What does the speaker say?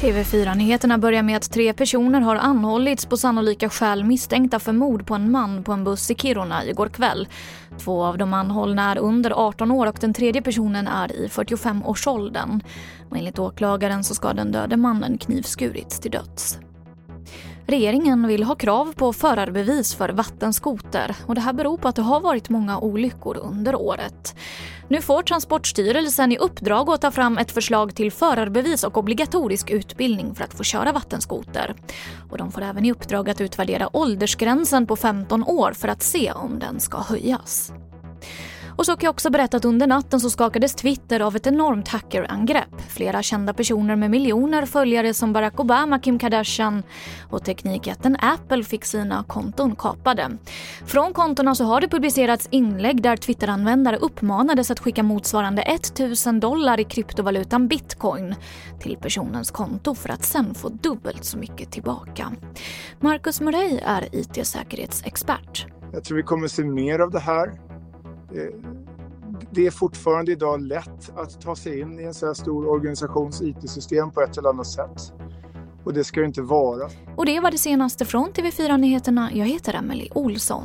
TV4-nyheterna börjar med att tre personer har anhållits på sannolika skäl misstänkta för mord på en man på en buss i Kiruna igår kväll. Två av de anhållna är under 18 år och den tredje personen är i 45-årsåldern. enligt åklagaren så ska den döde mannen knivskurits till döds. Regeringen vill ha krav på förarbevis för vattenskoter och det här beror på att det har varit många olyckor under året. Nu får Transportstyrelsen i uppdrag att ta fram ett förslag till förarbevis och obligatorisk utbildning för att få köra vattenskoter. Och de får även i uppdrag att utvärdera åldersgränsen på 15 år för att se om den ska höjas. Och så kan jag också berätta att under natten så skakades Twitter av ett enormt hackerangrepp. Flera kända personer med miljoner följare som Barack Obama, Kim Kardashian och teknikjätten Apple fick sina konton kapade. Från kontona så har det publicerats inlägg där Twitteranvändare uppmanades att skicka motsvarande 1000 dollar i kryptovalutan bitcoin till personens konto för att sen få dubbelt så mycket tillbaka. Marcus Murray är IT-säkerhetsexpert. Jag tror vi kommer se mer av det här Eh, det är fortfarande idag lätt att ta sig in i en så här stor organisations IT-system på ett eller annat sätt. Och det ska det inte vara. Och det var det senaste från TV4 Nyheterna. Jag heter Emily Olsson.